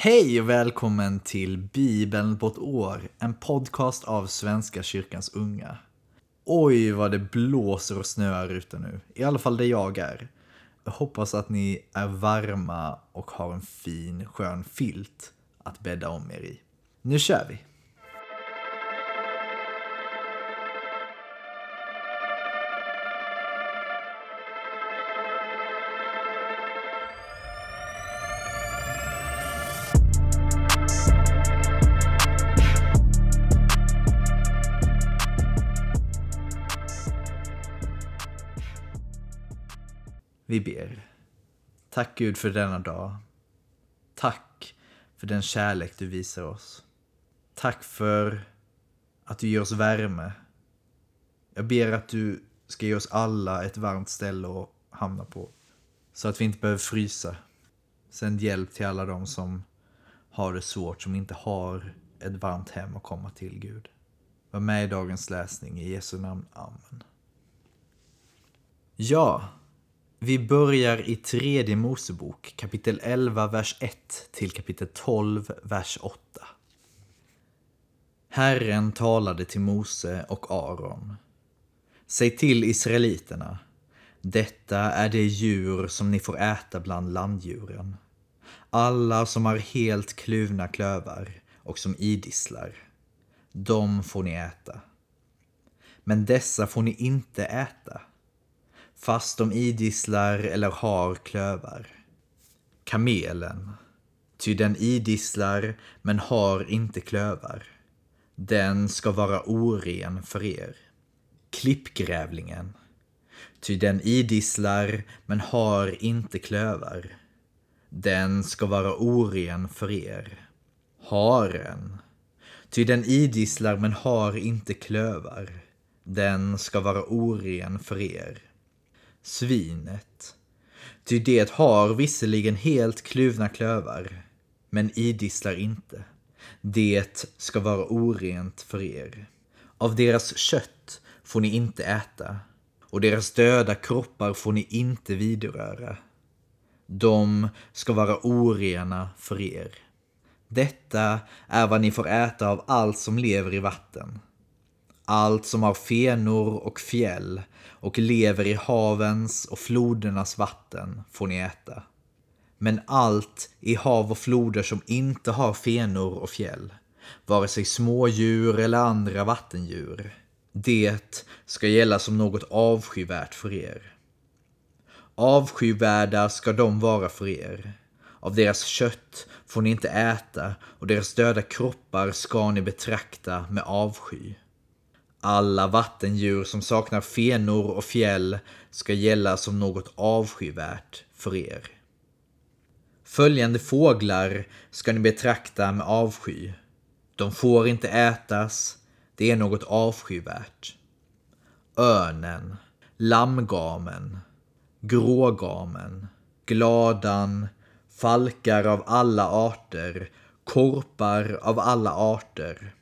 Hej och välkommen till Bibeln på ett år, en podcast av Svenska kyrkans unga. Oj vad det blåser och snöar ute nu, i alla fall där jag är. Jag hoppas att ni är varma och har en fin skön filt att bädda om er i. Nu kör vi! Vi ber. Tack Gud för denna dag. Tack för den kärlek du visar oss. Tack för att du ger oss värme. Jag ber att du ska ge oss alla ett varmt ställe att hamna på. Så att vi inte behöver frysa. Sänd hjälp till alla de som har det svårt, som inte har ett varmt hem att komma till, Gud. Var med i dagens läsning. I Jesu namn. Amen. Ja, vi börjar i tredje Mosebok, kapitel 11, vers 1 till kapitel 12, vers 8. Herren talade till Mose och Aron. Säg till israeliterna, detta är det djur som ni får äta bland landdjuren. Alla som har helt kluvna klövar och som idisslar, de får ni äta. Men dessa får ni inte äta fast de idisslar eller har klövar. Kamelen, ty den idisslar men har inte klövar. Den ska vara oren för er. Klippgrävlingen, ty den idisslar men har inte klövar. Den ska vara oren för er. Haren, ty den idisslar men har inte klövar. Den ska vara oren för er svinet. Ty det har visserligen helt kluvna klövar, men idisslar inte. Det ska vara orent för er. Av deras kött får ni inte äta, och deras döda kroppar får ni inte vidröra. De ska vara orena för er. Detta är vad ni får äta av allt som lever i vatten allt som har fenor och fjäll och lever i havens och flodernas vatten får ni äta. Men allt i hav och floder som inte har fenor och fjäll, vare sig smådjur eller andra vattendjur, det ska gälla som något avskyvärt för er. Avskyvärda ska de vara för er. Av deras kött får ni inte äta och deras döda kroppar ska ni betrakta med avsky. Alla vattendjur som saknar fenor och fjäll ska gälla som något avskyvärt för er. Följande fåglar ska ni betrakta med avsky. De får inte ätas, det är något avskyvärt. Örnen, lammgamen, grågamen, gladan, falkar av alla arter, korpar av alla arter,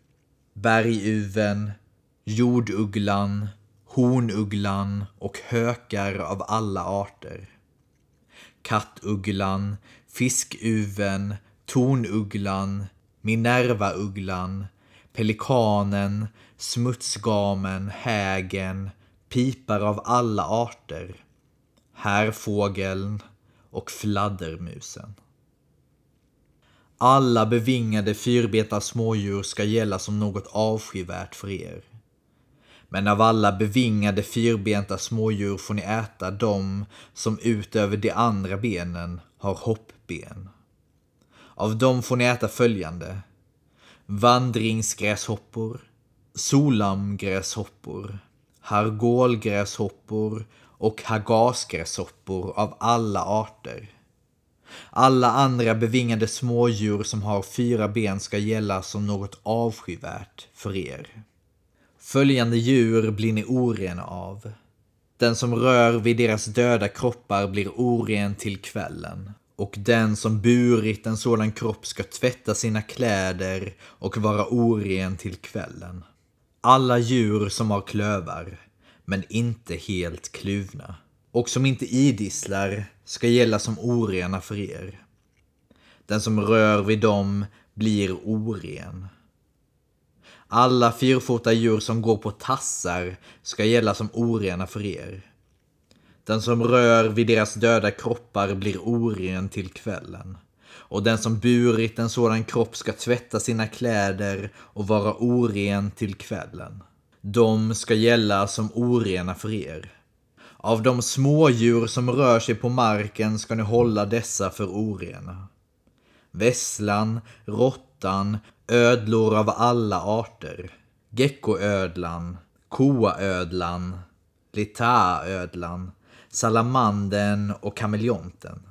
berguven, jordugglan, hornugglan och hökar av alla arter. Kattugglan, fiskuven, tornugglan, minervaugglan, pelikanen, smutsgamen, hägen, pipar av alla arter, härfågeln och fladdermusen. Alla bevingade fyrbeta smådjur ska gälla som något avskyvärt för er. Men av alla bevingade fyrbenta smådjur får ni äta dem som utöver de andra benen har hoppben. Av dem får ni äta följande. Vandringsgräshoppor, solamgräshoppor, hargolgräshoppor och hagasgräshoppor av alla arter. Alla andra bevingade smådjur som har fyra ben ska gälla som något avskyvärt för er. Följande djur blir ni orena av. Den som rör vid deras döda kroppar blir oren till kvällen. Och den som burit en sådan kropp ska tvätta sina kläder och vara oren till kvällen. Alla djur som har klövar, men inte helt kluvna, och som inte idisslar ska gälla som orena för er. Den som rör vid dem blir oren. Alla fyrfota djur som går på tassar ska gälla som orena för er. Den som rör vid deras döda kroppar blir oren till kvällen. Och den som burit en sådan kropp ska tvätta sina kläder och vara oren till kvällen. De ska gälla som orena för er. Av de smådjur som rör sig på marken ska ni hålla dessa för orena. Vesslan, råttan, ödlor av alla arter, geckoödlan, koaödlan, litaödlan, salamanden och kameleonten.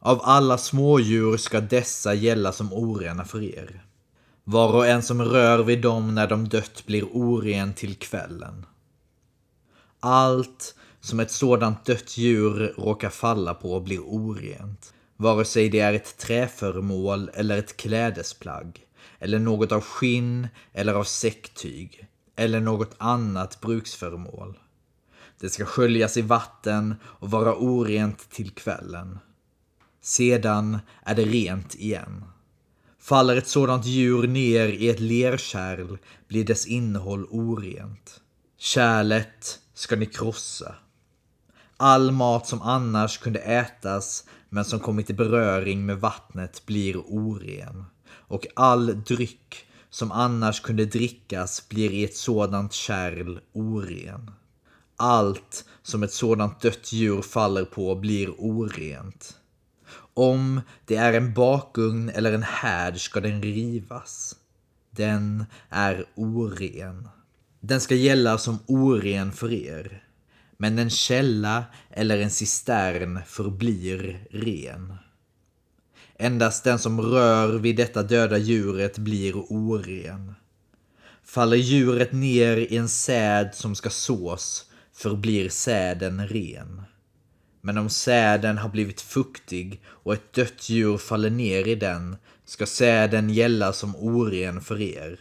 Av alla smådjur ska dessa gälla som orena för er. Var och en som rör vid dem när de dött blir oren till kvällen. Allt som ett sådant dött djur råkar falla på blir orent, vare sig det är ett träföremål eller ett klädesplagg, eller något av skinn eller av säcktyg, eller något annat bruksföremål. Det ska sköljas i vatten och vara orent till kvällen. Sedan är det rent igen. Faller ett sådant djur ner i ett lerkärl blir dess innehåll orent. Kärlet ska ni krossa. All mat som annars kunde ätas men som kommit i beröring med vattnet blir oren. Och all dryck som annars kunde drickas blir i ett sådant kärl oren. Allt som ett sådant dött djur faller på blir orent. Om det är en bakugn eller en härd ska den rivas. Den är oren. Den ska gälla som oren för er. Men en källa eller en cistern förblir ren. Endast den som rör vid detta döda djuret blir oren. Faller djuret ner i en säd som ska sås förblir säden ren. Men om säden har blivit fuktig och ett dött djur faller ner i den ska säden gälla som oren för er.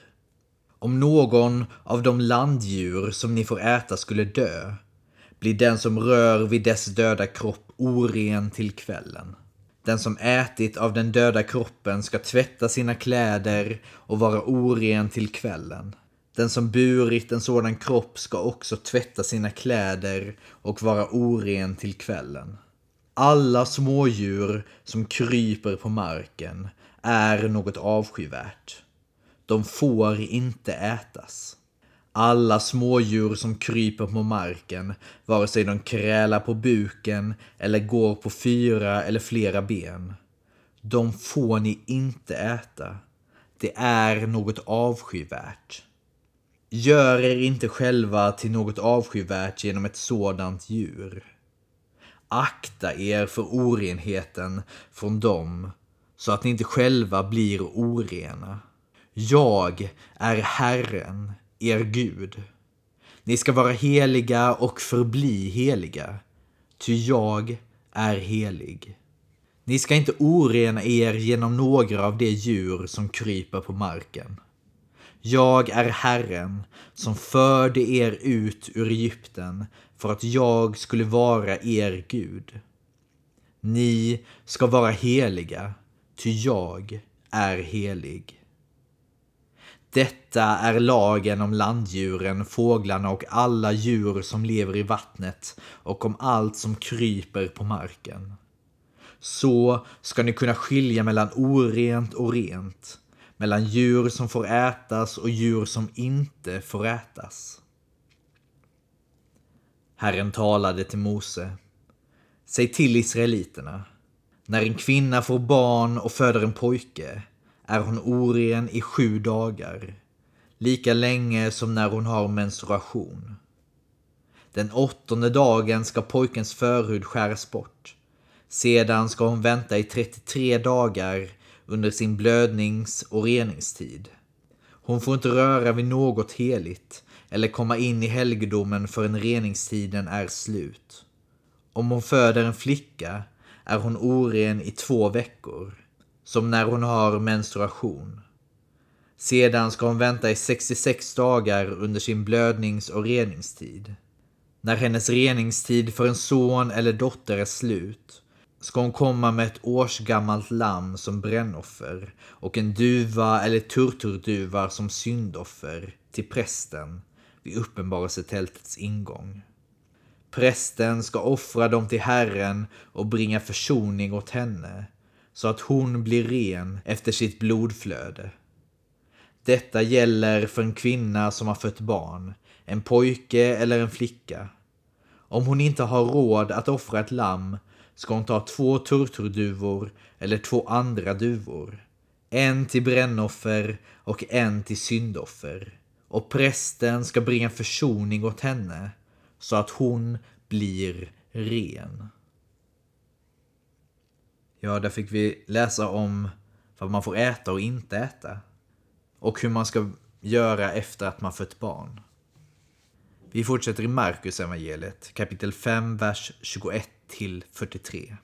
Om någon av de landdjur som ni får äta skulle dö blir den som rör vid dess döda kropp oren till kvällen. Den som ätit av den döda kroppen ska tvätta sina kläder och vara oren till kvällen. Den som burit en sådan kropp ska också tvätta sina kläder och vara oren till kvällen. Alla smådjur som kryper på marken är något avskyvärt. De får inte ätas. Alla smådjur som kryper på marken, vare sig de krälar på buken eller går på fyra eller flera ben. De får ni inte äta. Det är något avskyvärt. Gör er inte själva till något avskyvärt genom ett sådant djur. Akta er för orenheten från dem, så att ni inte själva blir orena. Jag är Herren, er Gud. Ni ska vara heliga och förbli heliga, ty jag är helig. Ni ska inte orena er genom några av de djur som kryper på marken. Jag är Herren som förde er ut ur Egypten för att jag skulle vara er Gud. Ni ska vara heliga, ty jag är helig. Detta är lagen om landdjuren, fåglarna och alla djur som lever i vattnet och om allt som kryper på marken. Så ska ni kunna skilja mellan orent och rent, mellan djur som får ätas och djur som inte får ätas. Herren talade till Mose. Säg till israeliterna. När en kvinna får barn och föder en pojke är hon oren i sju dagar, lika länge som när hon har menstruation. Den åttonde dagen ska pojkens förhud skäras bort. Sedan ska hon vänta i 33 dagar under sin blödnings och reningstid. Hon får inte röra vid något heligt eller komma in i helgedomen förrän reningstiden är slut. Om hon föder en flicka är hon oren i två veckor som när hon har menstruation. Sedan ska hon vänta i 66 dagar under sin blödnings och reningstid. När hennes reningstid för en son eller dotter är slut ska hon komma med ett årsgammalt lamm som brännoffer och en duva eller turturduva som syndoffer till prästen vid uppenbarelsetältets ingång. Prästen ska offra dem till Herren och bringa försoning åt henne så att hon blir ren efter sitt blodflöde. Detta gäller för en kvinna som har fött barn, en pojke eller en flicka. Om hon inte har råd att offra ett lamm ska hon ta två turturduvor eller två andra duvor. En till brännoffer och en till syndoffer. Och prästen ska bringa försoning åt henne så att hon blir ren. Ja, där fick vi läsa om vad man får äta och inte äta. Och hur man ska göra efter att man fött barn. Vi fortsätter i Markus evangeliet kapitel 5, vers 21 till 43.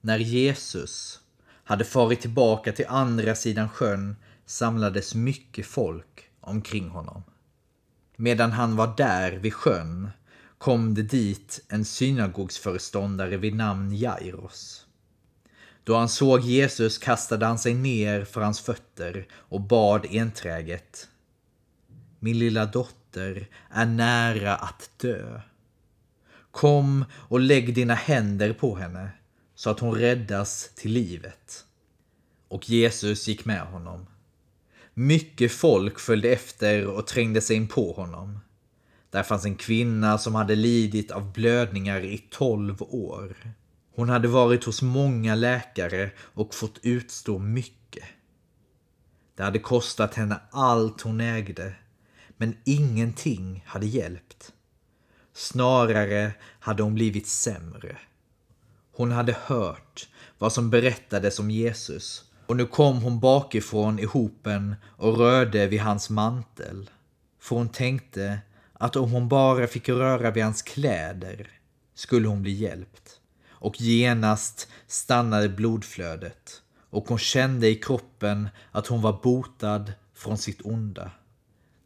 När Jesus hade farit tillbaka till andra sidan sjön samlades mycket folk omkring honom. Medan han var där vid sjön kom det dit en synagogsföreståndare vid namn Jairos. Då han såg Jesus kastade han sig ner för hans fötter och bad enträget. Min lilla dotter är nära att dö. Kom och lägg dina händer på henne så att hon räddas till livet. Och Jesus gick med honom. Mycket folk följde efter och trängde sig in på honom. Där fanns en kvinna som hade lidit av blödningar i tolv år. Hon hade varit hos många läkare och fått utstå mycket. Det hade kostat henne allt hon ägde, men ingenting hade hjälpt. Snarare hade hon blivit sämre. Hon hade hört vad som berättades om Jesus och nu kom hon bakifrån i hopen och rörde vid hans mantel. För hon tänkte att om hon bara fick röra vid hans kläder skulle hon bli hjälpt. Och genast stannade blodflödet och hon kände i kroppen att hon var botad från sitt onda.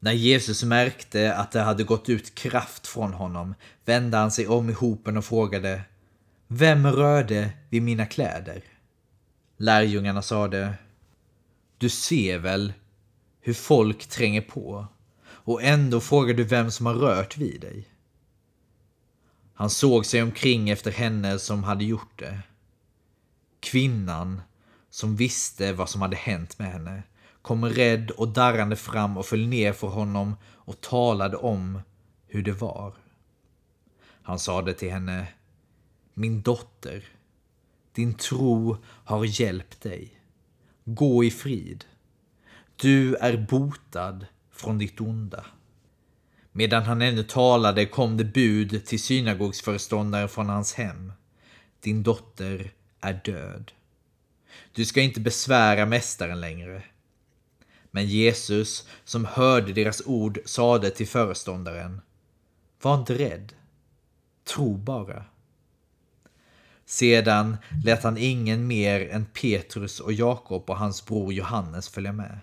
När Jesus märkte att det hade gått ut kraft från honom vände han sig om i hopen och frågade Vem rörde vid mina kläder? Lärjungarna sade Du ser väl hur folk tränger på och ändå frågar du vem som har rört vid dig. Han såg sig omkring efter henne som hade gjort det. Kvinnan som visste vad som hade hänt med henne kom rädd och darrande fram och föll ner för honom och talade om hur det var. Han sade till henne Min dotter, din tro har hjälpt dig. Gå i frid. Du är botad från ditt onda. Medan han ännu talade kom det bud till synagogsföreståndaren från hans hem. Din dotter är död. Du ska inte besvära mästaren längre. Men Jesus, som hörde deras ord, sade till föreståndaren Var inte rädd. Tro bara. Sedan lät han ingen mer än Petrus och Jakob och hans bror Johannes följa med.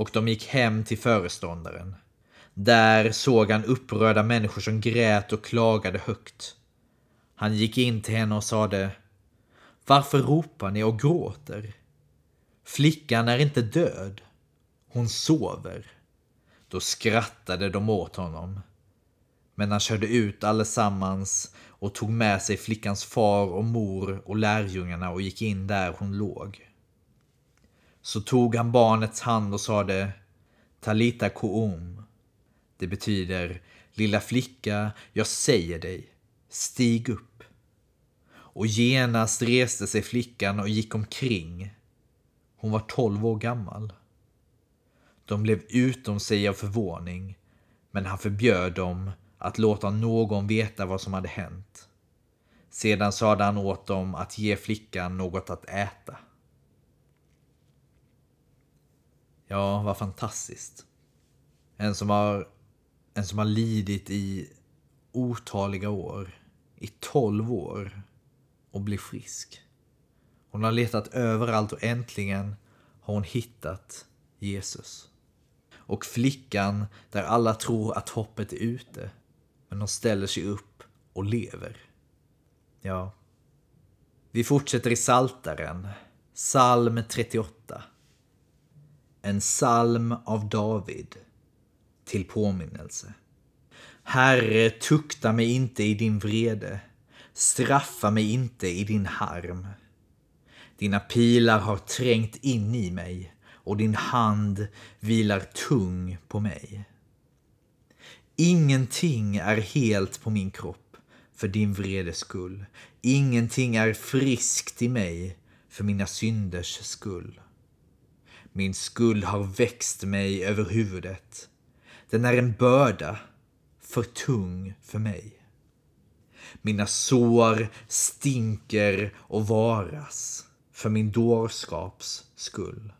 Och de gick hem till föreståndaren. Där såg han upprörda människor som grät och klagade högt. Han gick in till henne och sade Varför ropar ni och gråter? Flickan är inte död. Hon sover. Då skrattade de åt honom. Men han körde ut allesammans och tog med sig flickans far och mor och lärjungarna och gick in där hon låg. Så tog han barnets hand och sade Talita koum. Det betyder Lilla flicka, jag säger dig, stig upp. Och genast reste sig flickan och gick omkring. Hon var tolv år gammal. De blev utom sig av förvåning, men han förbjöd dem att låta någon veta vad som hade hänt. Sedan sade han åt dem att ge flickan något att äta. Ja, vad fantastiskt. En som har, en som har lidit i otaliga år, i tolv år, och blir frisk. Hon har letat överallt och äntligen har hon hittat Jesus. Och flickan där alla tror att hoppet är ute, men hon ställer sig upp och lever. Ja, Vi fortsätter i Saltaren, psalm 38. En psalm av David, till påminnelse. Herre, tukta mig inte i din vrede, straffa mig inte i din harm. Dina pilar har trängt in i mig och din hand vilar tung på mig. Ingenting är helt på min kropp för din vredes skull. Ingenting är friskt i mig för mina synders skull. Min skuld har växt mig över huvudet. Den är en börda för tung för mig. Mina sår stinker och varas för min dårskaps skull.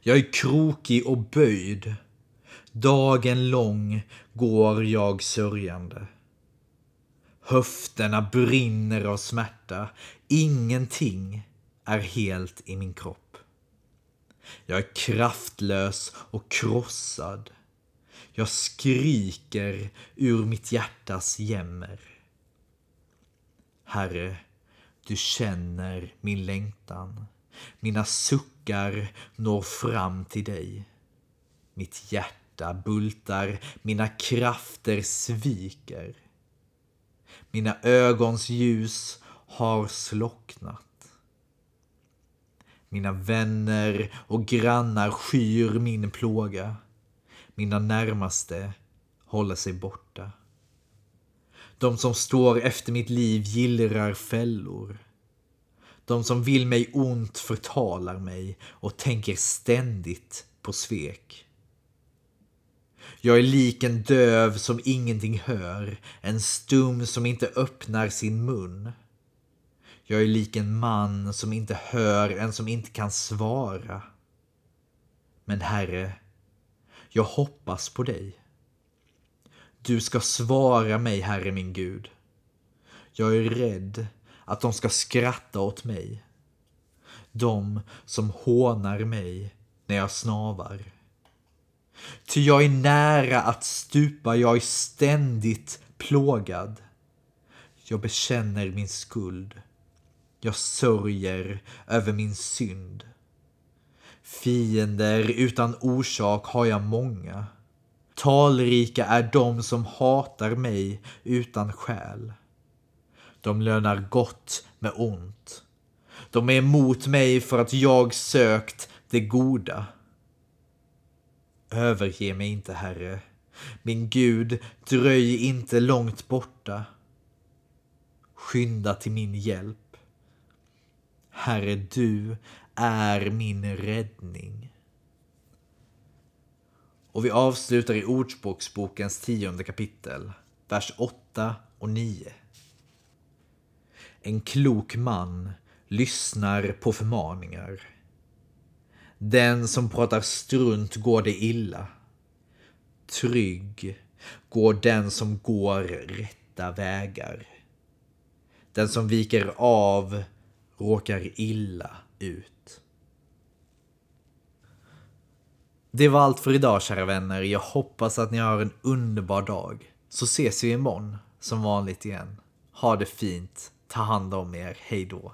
Jag är krokig och böjd. Dagen lång går jag sörjande. Höfterna brinner av smärta. Ingenting är helt i min kropp. Jag är kraftlös och krossad. Jag skriker ur mitt hjärtas jämmer. Herre, du känner min längtan. Mina suckar når fram till dig. Mitt hjärta bultar, mina krafter sviker. Mina ögons ljus har slocknat. Mina vänner och grannar skyr min plåga. Mina närmaste håller sig borta. De som står efter mitt liv gillrar fällor. De som vill mig ont förtalar mig och tänker ständigt på svek. Jag är lik en döv som ingenting hör, en stum som inte öppnar sin mun. Jag är lik en man som inte hör, en som inte kan svara. Men Herre, jag hoppas på dig. Du ska svara mig, Herre min Gud. Jag är rädd att de ska skratta åt mig. De som hånar mig när jag snavar. Ty jag är nära att stupa, jag är ständigt plågad. Jag bekänner min skuld. Jag sörjer över min synd. Fiender utan orsak har jag många. Talrika är de som hatar mig utan skäl. De lönar gott med ont. De är emot mig för att jag sökt det goda. Överge mig inte, Herre. Min Gud, dröj inte långt borta. Skynda till min hjälp. Herre, du är min räddning. Och vi avslutar i Ordspråksbokens tionde kapitel, vers 8 och 9. En klok man lyssnar på förmaningar. Den som pratar strunt går det illa. Trygg går den som går rätta vägar. Den som viker av råkar illa ut. Det var allt för idag kära vänner. Jag hoppas att ni har en underbar dag. Så ses vi imorgon som vanligt igen. Ha det fint. Ta hand om er. Hej då.